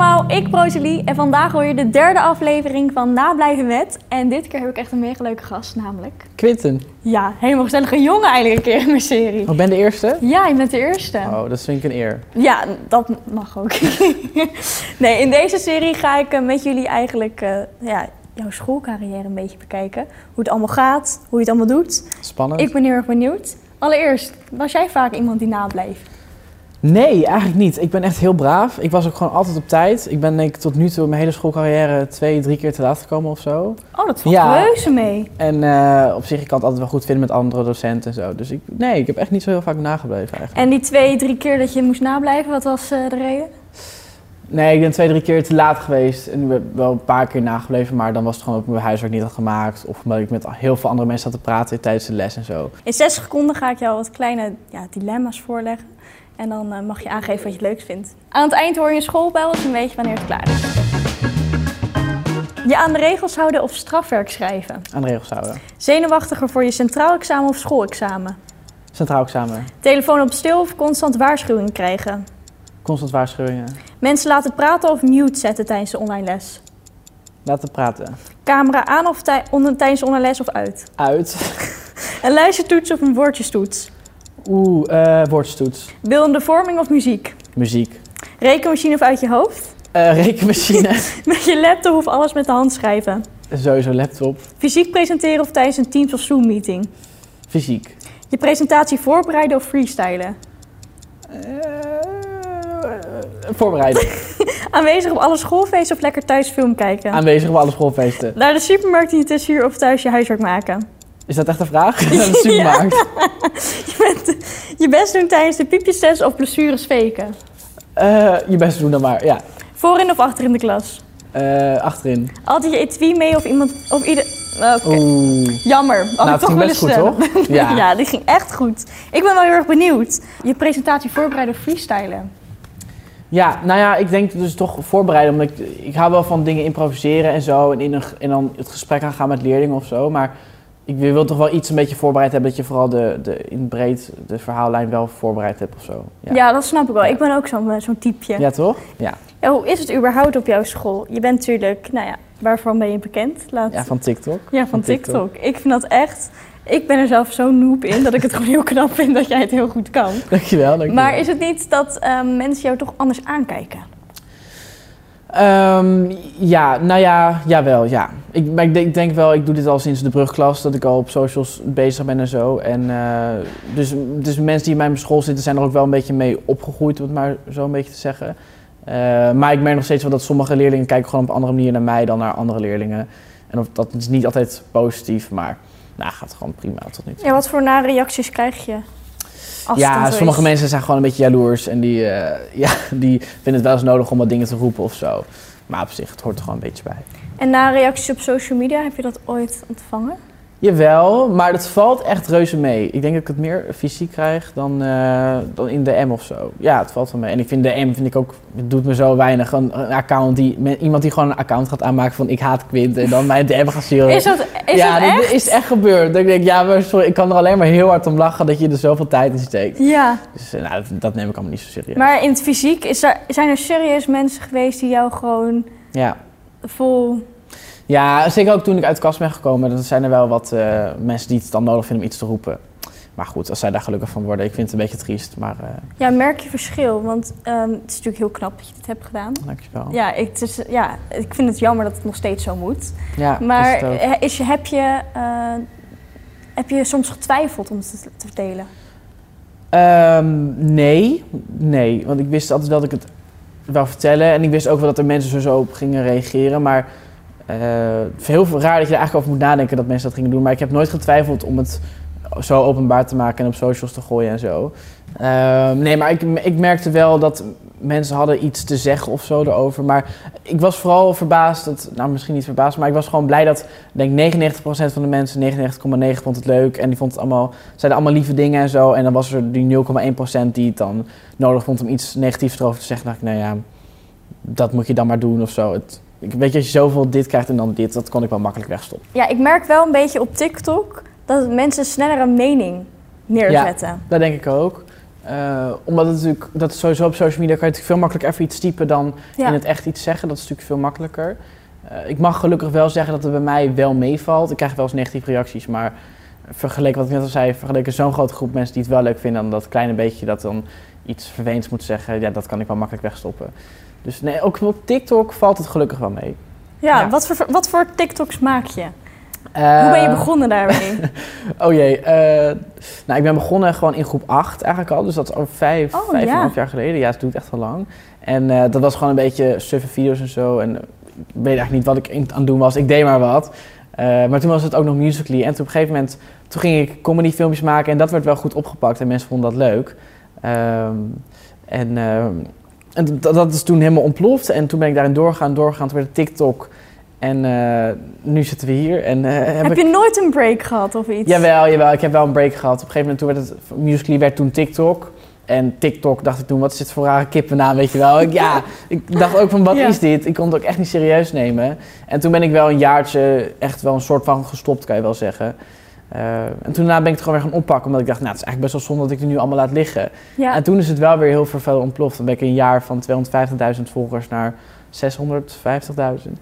allemaal, ik Rosalie en vandaag hoor je de derde aflevering van Nablijven met. En dit keer heb ik echt een mega leuke gast, namelijk... Quinten. Ja, helemaal gezellige jongen eigenlijk een keer in mijn serie. Oh, ben de eerste? Ja, je bent de eerste. Oh, dat vind ik een eer. Ja, dat mag ook. nee, in deze serie ga ik eh, met jullie eigenlijk eh, ja, jouw schoolcarrière een beetje bekijken. Hoe het allemaal gaat, hoe je het allemaal doet. Spannend. Ik ben heel erg benieuwd. Allereerst, was jij vaak iemand die nableef? Nee, eigenlijk niet. Ik ben echt heel braaf. Ik was ook gewoon altijd op tijd. Ik ben denk ik tot nu toe mijn hele schoolcarrière twee, drie keer te laat gekomen of zo. Oh, dat valt Ja. reuze mee. En eh, op zich, ik kan het altijd wel goed vinden met andere docenten en zo. Dus ik, nee, ik heb echt niet zo heel vaak nagebleven eigenlijk. En die twee, drie keer dat je moest nablijven, wat was eh, de reden? Nee, ik ben twee, drie keer te laat geweest. En ik ben wel een paar keer nagebleven, maar dan was het gewoon ook mijn huiswerk niet had gemaakt. Of omdat ik met heel veel andere mensen zat te praten tijdens de les en zo. In zes seconden ga ik jou wat kleine ja, dilemma's voorleggen. En dan eh, mag je aangeven wat je het leukst vindt. Aan het eind hoor je een schoolbel, dus dan weet je wanneer het klaar is. Je aan de regels houden of strafwerk schrijven. Aan de regels houden. Zenuwachtiger voor je centraal examen of schoolexamen. Centraal examen. Telefoon op stil of constant waarschuwing krijgen. Constant waarschuwingen. Mensen laten praten of mute zetten tijdens de online les. Laten praten. Camera aan of tij- tijdens de online les of uit. Uit. Een luistertoets of een woordjestoets. Oeh, eh woordstoets. Beeldende vorming of muziek. Muziek. Rekenmachine of uit je hoofd. Eh, rekenmachine. Met je laptop of alles met de hand schrijven. Sowieso laptop. Fysiek presenteren of tijdens een Teams of Zoom meeting. Fysiek. Je presentatie voorbereiden of freestylen. Eh, voorbereiden. Aanwezig op alle schoolfeesten of lekker thuis film kijken. Aanwezig op alle schoolfeesten. Naar de supermarkt in je tussenuur of thuis je huiswerk maken. Is dat echt een vraag? Naar de supermarkt. Je, best doen tijdens de piepjestest of blessures faken. Eh, je best doen dan maar. Ja. Voorin of achter in de klas. Eh, achterin. Altijd je etui mee of iemand... Of ieder... Oké. Oeh. Jammer. Had Nou, ik het toch ging willen best goed, stellen. toch? Ja. ja, die ging echt goed. Ik ben wel heel erg benieuwd. Je presentatie voorbereiden of freestylen. Ja, nou ja, ik denk dus toch voorbereiden. Omdat ik, ik hou wel van dingen improviseren en zo. En, in een, en dan het gesprek aangaan met leerlingen of zo. Maar ik wil toch wel iets een beetje voorbereid hebben. Dat je vooral de, de, in breed de verhaallijn wel voorbereid hebt of zo. Ja, Ja, dat snap ik wel. Ik ben ook zo'n eh, zo'n typeje. ja toch? Ja. Ja, hoe is het überhaupt op jouw school? Je bent natuurlijk, nou ja, waarvan ben je bekend? Laat... ja, van TikTok. Ja, van van TikTok. TikTok. Ik vind dat echt... Ik ben er zelf zo noob in dat ik het gewoon heel knap vind dat jij het heel goed kan. Dankjewel, dankjewel. Maar is het niet dat ehm, mensen jou toch anders aankijken? Ehm, ja, nou ja, jawel, ja. Ik, maar ik denk, ik denk wel, ik doe dit al sinds de brugklas, dat ik al op socials bezig ben en zo. En eh, dus, dus mensen die in mijn school zitten zijn er ook wel een beetje mee opgegroeid, om het maar zo een beetje te zeggen. Eh, maar ik merk nog steeds wel dat sommige leerlingen kijken gewoon op een andere manier naar mij dan naar andere leerlingen. En of, dat is niet altijd positief, maar nou, gaat gewoon prima tot nu toe. Ja, wat voor nare reacties krijg je? Ja, sommige mensen zijn gewoon een beetje jaloers en die, eh, ja, die vinden het wel eens nodig om wat dingen te roepen of zo. Maar op zich, het hoort er gewoon een beetje bij. En nare reacties op social media, heb je dat ooit ontvangen? Jawel, maar dat valt echt reuze mee. Ik denk dat ik het meer fysiek krijg dan, eh, dan in de M of zo. Ja, het valt wel mee. En ik vind de M vind ik ook, het doet me zo weinig. Een, een account die, met, iemand die gewoon een account gaat aanmaken van ik haat Quint en dan mij de M gaat sturen. Is dat, is ja, dat echt? is echt gebeurd. Dat ik denk, ja, maar sorry, ik kan er alleen maar heel hard om lachen dat je er zoveel tijd in steekt. Ja, Dus eh, nou, dat, dat neem ik allemaal niet zo serieus. maar in het fysiek, is er, zijn er serieus mensen geweest die jou gewoon Ja. vol... ja, zeker ook toen ik uit de kast ben gekomen, dan zijn er wel wat eh, mensen die het dan nodig vinden om iets te roepen. Maar goed, als zij daar gelukkig van worden, ik vind het een beetje triest, maar eh Ja, merk je verschil? Want ehm, het is natuurlijk heel knap dat je dit hebt gedaan. dankjewel. Ja ik, het is, ja, ik vind het jammer dat het nog steeds zo moet. Ja, Maar is je, heb, je, eh, heb je soms getwijfeld om het te, te verdelen? Ehm, nee, nee, want ik wist altijd wel dat ik het wou vertellen. En ik wist ook wel dat er mensen zo op gingen reageren. Maar heel veel raar dat je er eigenlijk over moet nadenken dat mensen dat gingen doen. Maar ik heb nooit getwijfeld om het zo openbaar te maken en op socials te gooien en zo. Ehm, nee, maar ik, ik merkte wel dat mensen hadden iets te zeggen of zo erover. Maar ik was vooral verbaasd, dat, nou misschien niet verbaasd, maar ik was gewoon blij dat, denk 99% van de mensen, 99,9 vond het leuk. En die vond het allemaal, zeiden allemaal lieve dingen en zo. En dan was er die 0,1% die het dan nodig vond om iets negatiefs erover te zeggen. dacht ik, nou ja, dat moet je dan maar doen of zo. Het, weet je, als je zoveel dit krijgt en dan dit, dat kon ik wel makkelijk wegstoppen. Ja, ik merk wel een beetje op TikTok dat mensen sneller een mening neerzetten. Dat denk ik ook. Eh, omdat het natuurlijk, dat is sowieso op social media kan je natuurlijk veel makkelijker even iets typen dan Ja. in het echt iets zeggen. Dat is natuurlijk veel makkelijker. Eh, ik mag gelukkig wel zeggen dat het bij mij wel meevalt. Ik krijg wel eens negatieve reacties, maar vergeleken wat ik net al zei, vergeleken zo'n grote groep mensen die het wel leuk vinden, dan dat kleine beetje dat dan iets vervelends moet zeggen, ja, dat kan ik wel makkelijk wegstoppen. Dus nee, ook op TikTok valt het gelukkig wel mee. Ja, Ja. Wat, voor, wat voor TikToks maak je? Hoe ben je Eh, begonnen daarmee? Oh jee, eh, nou ik ben begonnen gewoon in groep 8 eigenlijk al, dus dat is al vijf, Oh, vijf en ja. een half jaar geleden. Ja, het doet echt al lang. En eh, dat was gewoon een beetje suffe video's en zo. En ik weet eigenlijk niet wat ik aan het doen was. Ik deed maar wat. Maar toen was het ook nog Musical.ly. En toen op een gegeven moment toen ging ik comedyfilmpjes maken en dat werd wel goed opgepakt en mensen vonden dat leuk. Ehm, en ehm, en dat, dat is toen helemaal ontploft en toen ben ik daarin doorgaan, doorgaan. Toen werd het TikTok en eh, nu zitten we hier. En, eh, heb Heb ik je nooit een break gehad of iets? Jawel, jawel, ik heb wel een break gehad. Op een gegeven moment toen werd het, Musical.ly werd toen TikTok. En TikTok dacht ik toen, wat is dit voor rare kippennaam, weet je wel. Ik, ja, ik dacht ook van, wat Ja. is dit? Ik kon het ook echt niet serieus nemen. En toen ben ik wel een jaartje echt wel een soort van gestopt, kan je wel zeggen. Eh, en toen daarna ben ik het gewoon weer gaan oppakken, omdat ik dacht, nou, het is eigenlijk best wel zonde dat ik het nu allemaal laat liggen. Ja. En toen is het wel weer heel veel verder ontploft. Dan ben ik een jaar van 250.000 volgers naar 650.000.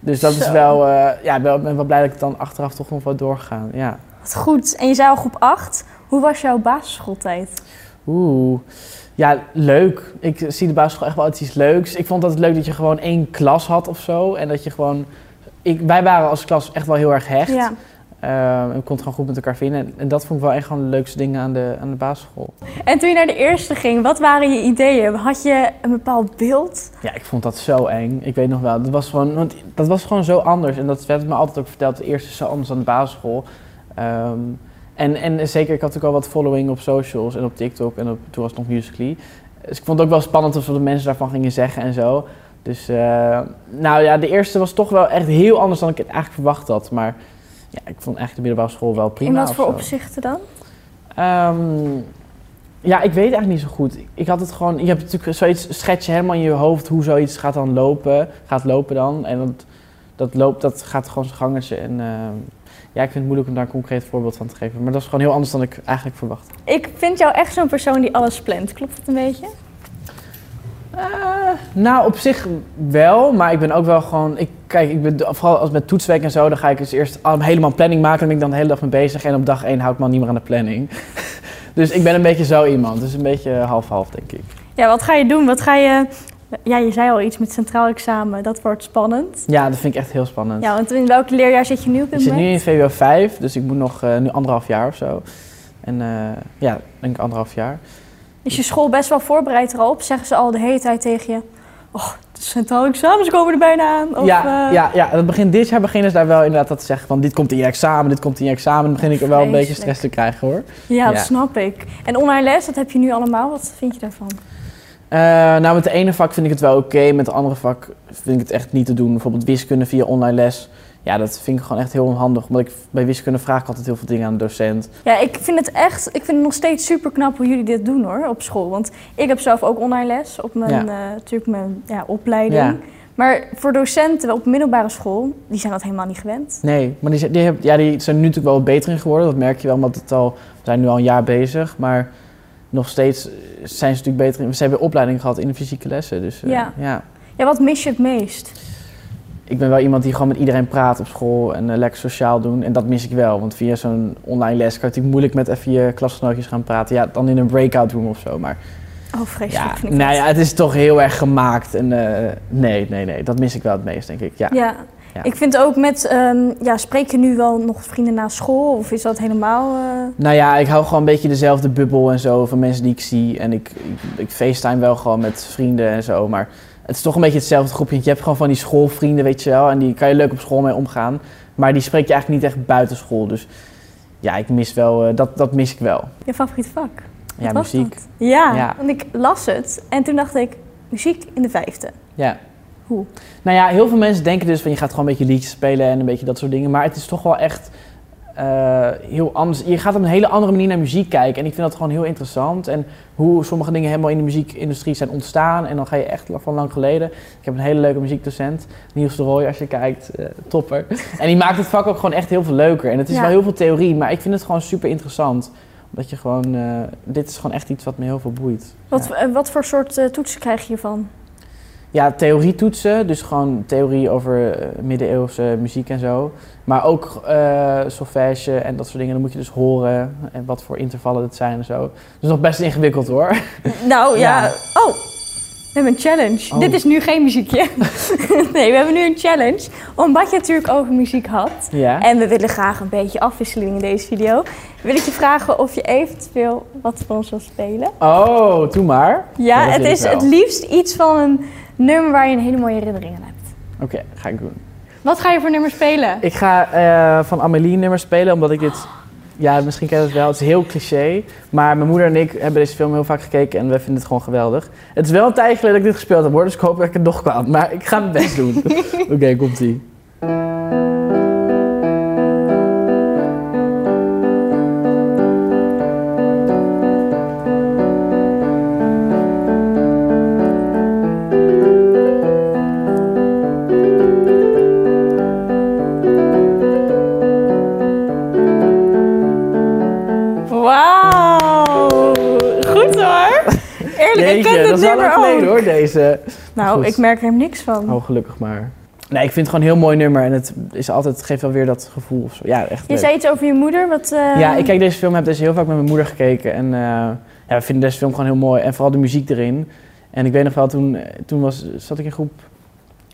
Dus dat is wel, eh, ja, ik ben wel blij dat ik dan achteraf toch nog wat doorgegaan. Ja. Wat goed. En je zei al groep 8. Hoe was jouw basisschooltijd? Oeh, ja, leuk. Ik zie de basisschool echt wel als iets leuks. Ik vond het leuk dat je gewoon één klas had of zo. En dat je gewoon... Ik, wij waren als klas echt wel heel erg hecht. Ja. Ehm, en we konden het gewoon goed met elkaar vinden. En, dat vond ik wel echt gewoon de leukste dingen aan de, aan de basisschool. En toen je naar de eerste ging, wat waren je ideeën? Had je een bepaald beeld? Ja, ik vond dat zo eng. Ik weet nog wel. Dat was gewoon, want dat was gewoon zo anders. En dat werd me altijd ook verteld. De eerste is zo anders dan de basisschool. Ehm, en, en zeker, ik had natuurlijk al wat following op socials en op TikTok. En op, toen was het nog Musical.ly. Dus ik vond het ook wel spannend of wat de mensen daarvan gingen zeggen en zo. Dus, eh, nou ja, de eerste was toch wel echt heel anders dan ik het eigenlijk verwacht had. Maar ja, ik vond eigenlijk de middelbare school wel prima. In wat voor opzichten dan? Ehm, ja, ik weet eigenlijk niet zo goed. Ik had het gewoon. Je hebt natuurlijk zoiets schets je helemaal in je hoofd hoe zoiets gaat dan lopen, gaat lopen dan. En dat, dat loopt, dat gaat gewoon zijn gangetje. En ehm, ja, ik vind het moeilijk om daar een concreet voorbeeld van te geven. Maar dat is gewoon heel anders dan ik eigenlijk verwacht. Ik vind jou echt zo'n persoon die alles plant. Klopt dat een beetje? Eh, nou, op zich wel, maar ik ben ook wel gewoon. Ik, kijk, ik ben vooral als met toetsweek en zo, dan ga ik dus eerst al- helemaal planning maken. Dan ben ik dan de hele dag mee bezig. En op dag één hou ik me niet meer aan de planning. dus ik ben een beetje zo iemand. Dus een beetje half-half, denk ik. Ja, wat ga je doen? Wat ga je... Ja, je zei al iets met centraal examen. Dat wordt spannend. Ja, dat vind ik echt heel spannend. Ja, want in welk leerjaar zit je nu op dit Ik zit nu in VWO 5, dus ik moet nog eh, nu anderhalf jaar of zo. En eh, ja, denk ik anderhalf jaar. Is je school best wel voorbereid erop? Zeggen ze al de hele tijd tegen je... Oh, de centraal examens komen er bijna aan. Of, ja, eh, ja, ja, dat begint, dit jaar beginnen ze daar wel inderdaad dat te zeggen van dit komt in je examen, dit komt in je examen. Dan begin ik er wel een beetje stress te krijgen hoor. ja, dat snap ik. En online les, dat heb je nu allemaal. Wat vind je daarvan? Eh, nou, met de ene vak vind ik het wel oké, met de andere vak vind ik het echt niet te doen. Bijvoorbeeld wiskunde via online les. Ja, dat vind ik gewoon echt heel onhandig. Omdat ik bij wiskunde vraag ik altijd heel veel dingen aan de docent. Ja, ik vind het echt, ik vind het nog steeds super knap hoe jullie dit doen hoor, op school. Want ik heb zelf ook online les op mijn, Ja. eh, natuurlijk mijn ja, opleiding. Ja. Maar voor docenten op middelbare school, die zijn dat helemaal niet gewend. Nee, maar die, zijn- die, hebben- ja, die zijn nu natuurlijk wel beter in geworden. Dat merk je wel, omdat het al, we zijn nu al een jaar bezig. Maar nog steeds zijn ze natuurlijk beter in. Ze hebben opleiding gehad in de fysieke lessen. Dus eh, Ja. ja. Ja, wat mis je het meest? Ik ben wel iemand die gewoon met iedereen praat op school en eh, lekker sociaal doen. En dat mis ik wel. Want via zo'n online les kan je natuurlijk moeilijk met even je klasgenootjes gaan praten. Ja, dan in een breakout room of zo. Maar Oh, vreselijk ja, vind ik nou ja, het is toch heel erg gemaakt. En eh, nee, nee, nee. Dat mis ik wel het meest, denk ik. Ja. Ja. Ja. Ik vind ook met, ehm, ja, spreek je nu wel nog vrienden na school? Of is dat helemaal... eh, Nou ja, ik hou gewoon een beetje dezelfde bubbel en zo van mensen die ik zie. En ik, ik, ik facetime wel gewoon met vrienden en zo. Maar het is toch een beetje hetzelfde groepje. Je hebt gewoon van die schoolvrienden, weet je wel. En die kan je leuk op school mee omgaan. Maar die spreek je eigenlijk niet echt buiten school. Dus ja, ik mis wel, eh, dat, dat mis ik wel. je favoriete vak? Ja, Wat muziek. dat? Ja, Ja. want ik las het en toen dacht ik, muziek in de vijfde. Ja. Hoe? Nou ja, heel veel mensen denken dus van je gaat gewoon een beetje liedjes spelen en een beetje dat soort dingen. Maar het is toch wel echt eh, heel anders. Je gaat op een hele andere manier naar muziek kijken. En ik vind dat gewoon heel interessant. En hoe sommige dingen helemaal in de muziekindustrie zijn ontstaan. En dan ga je echt van lang geleden. Ik heb een hele leuke muziekdocent, Niels de Rooij, als je kijkt. eh, topper. En die maakt het vak ook gewoon echt heel veel leuker. En het is Ja. wel heel veel theorie, maar ik vind het gewoon super interessant. Dat je gewoon, eh, dit is gewoon echt iets wat me heel veel boeit. Wat, Ja. wat voor soort toetsen krijg je hiervan? Ja, theorietoetsen, dus gewoon theorie over eh, middeleeuwse muziek en zo. Maar ook eh solfège en dat soort dingen. Dan moet je dus horen en wat voor intervallen het zijn en zo. Dus nog best ingewikkeld hoor. Nou ja. Ja. Oh, we hebben een challenge. Oh. Dit is nu geen muziekje. nee, we hebben nu een challenge. Omdat je natuurlijk over muziek had. Ja. En we willen graag een beetje afwisseling in deze video. Wil ik je vragen of je eventueel wat voor ons wil spelen? Oh, doe maar. Ja, dat het is wel. het liefst iets van een nummer waar je een hele mooie herinnering aan hebt. Oké, ga ik doen. Wat ga je voor nummer spelen? Ik ga eh, van Amelie nummer spelen, omdat ik dit... Ja, misschien ken je het wel. Het is heel cliché. Maar mijn moeder en ik hebben deze film heel vaak gekeken en we vinden het gewoon geweldig. Het is wel een tijdje geleden dat ik dit gespeeld heb hoor, dus ik hoop dat ik het nog kan. Maar ik ga mijn best doen. Oké, komt-ie. Ik ken dat is wel geleden hoor, deze. Nou, Goed. ik merk er niks van. Oh, gelukkig maar. Nee, ik vind het gewoon een heel mooi nummer en het, is altijd, geeft wel weer dat gevoel of zo. Ja, echt Je leuk. zei iets over je moeder. Wat, eh, Ja, ik kijk deze film, heb deze heel vaak met mijn moeder gekeken. En eh, ja, we vinden deze film gewoon heel mooi. En vooral de muziek erin. En ik weet nog wel, toen, toen was, zat ik in groep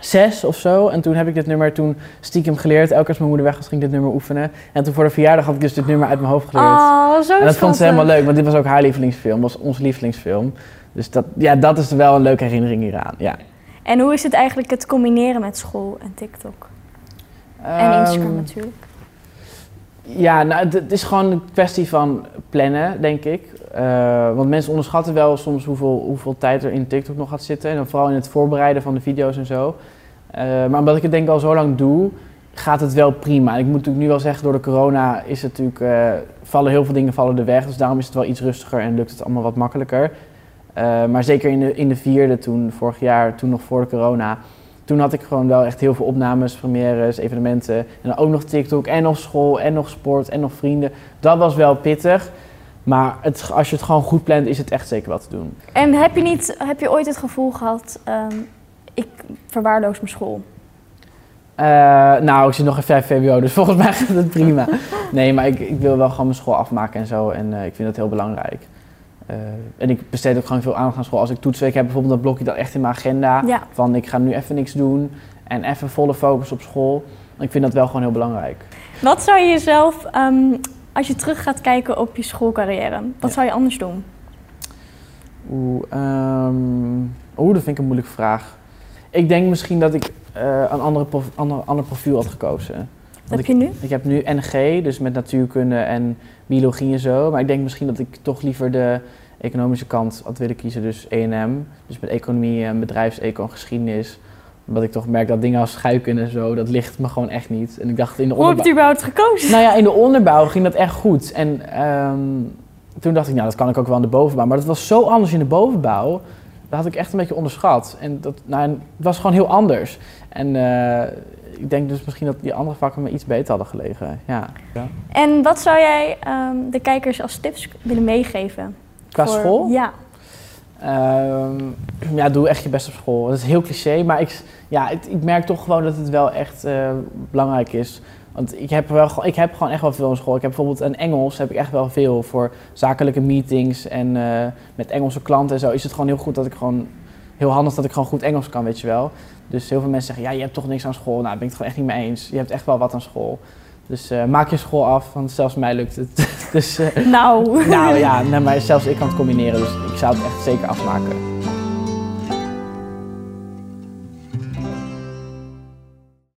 6 of zo. En toen heb ik dit nummer toen stiekem geleerd. Elke keer als mijn moeder weg was, ging ik dit nummer oefenen. En toen voor de verjaardag had ik dus dit nummer uit mijn hoofd geleerd. Oh, zo en dat vond ze helemaal leuk, want dit was ook haar lievelingsfilm. was onze lievelingsfilm. Dus dat, ja, dat is wel een leuke herinnering hieraan. Ja. En hoe is het eigenlijk het combineren met school en TikTok? En Instagram Ehm, natuurlijk. Ja, nou, het- het is gewoon een kwestie van plannen, denk ik. Eh, want mensen onderschatten wel soms hoeveel, hoeveel tijd er in TikTok nog gaat zitten. En dan vooral in het voorbereiden van de video's en zo. Eh, maar omdat ik het denk ik al zo lang doe, gaat het wel prima. En ik moet natuurlijk nu wel zeggen, door de corona is het natuurlijk, eh, vallen heel veel dingen vallen er weg. Dus daarom is het wel iets rustiger en lukt het allemaal wat makkelijker. Maar zeker in de, in de vierde, toen vorig jaar, toen nog voor de corona, toen had ik gewoon wel echt heel veel opnames, premières, evenementen. En dan ook nog TikTok en nog school en nog sport en nog vrienden. Dat was wel pittig. Maar het, als je het gewoon goed plant, is het echt zeker wat te doen. En heb je, niet, heb je ooit het gevoel gehad, ehm, ik verwaarloos mijn school? Eh, nou, ik zit nog in 5 VWO, dus volgens mij gaat het prima. Nee, maar ik, ik wil wel gewoon mijn school afmaken en zo. En eh, ik vind dat heel belangrijk. Eh, en ik besteed ook gewoon veel aandacht aan school. Als ik toetsweek heb, bijvoorbeeld, dan blok ik dat echt in mijn agenda. Ja. Van ik ga nu even niks doen en even volle focus op school. Ik vind dat wel gewoon heel belangrijk. Wat zou je jezelf, ehm, als je terug gaat kijken op je schoolcarrière, wat Ja. zou je anders doen? Oeh, oeh, dat vind ik een moeilijke vraag. Ik denk misschien dat ik eh, een andere prof- ander, ander profiel had gekozen. Wat heb je nu? Ik heb nu NG, dus met natuurkunde en biologie en zo. Maar ik denk misschien dat ik toch liever de economische kant had willen kiezen. Dus E&M, dus met economie en bedrijfseco en geschiedenis. Omdat ik toch merk dat dingen als scheikunde en zo, dat ligt me gewoon echt niet. En ik dacht in de Hoe heb je onderbouw... het überhaupt gekozen? Nou ja, in de onderbouw ging dat echt goed. En ehm, toen dacht ik, nou dat kan ik ook wel in de bovenbouw. Maar dat was zo anders in de bovenbouw. Dat had ik echt een beetje onderschat. En dat, nou, en het was gewoon heel anders. En eh, ik denk dus misschien dat die andere vakken me iets beter hadden gelegen. Ja. ja. En wat zou jij ehm, de kijkers als tips willen meegeven? Qua voor- school? Ja. Ehm, ja, doe echt je best op school. Dat is heel cliché, maar ik, ja, ik, merk toch gewoon dat het wel echt eh, belangrijk is. Want ik heb, wel, ik heb gewoon echt wel veel in school. Ik heb bijvoorbeeld een Engels, heb ik echt wel veel voor zakelijke meetings en eh, met Engelse klanten en zo. Is het gewoon heel goed dat ik gewoon, heel handig dat ik gewoon goed Engels kan, weet je wel. Dus heel veel mensen zeggen, ja, je hebt toch niks aan school. Nou, daar ben ik het gewoon echt niet mee eens. Je hebt echt wel wat aan school. Dus eh, maak je school af, want zelfs mij lukt het. dus, eh, Nou. nou ja, nee, maar zelfs ik kan het combineren, dus ik zou het echt zeker afmaken.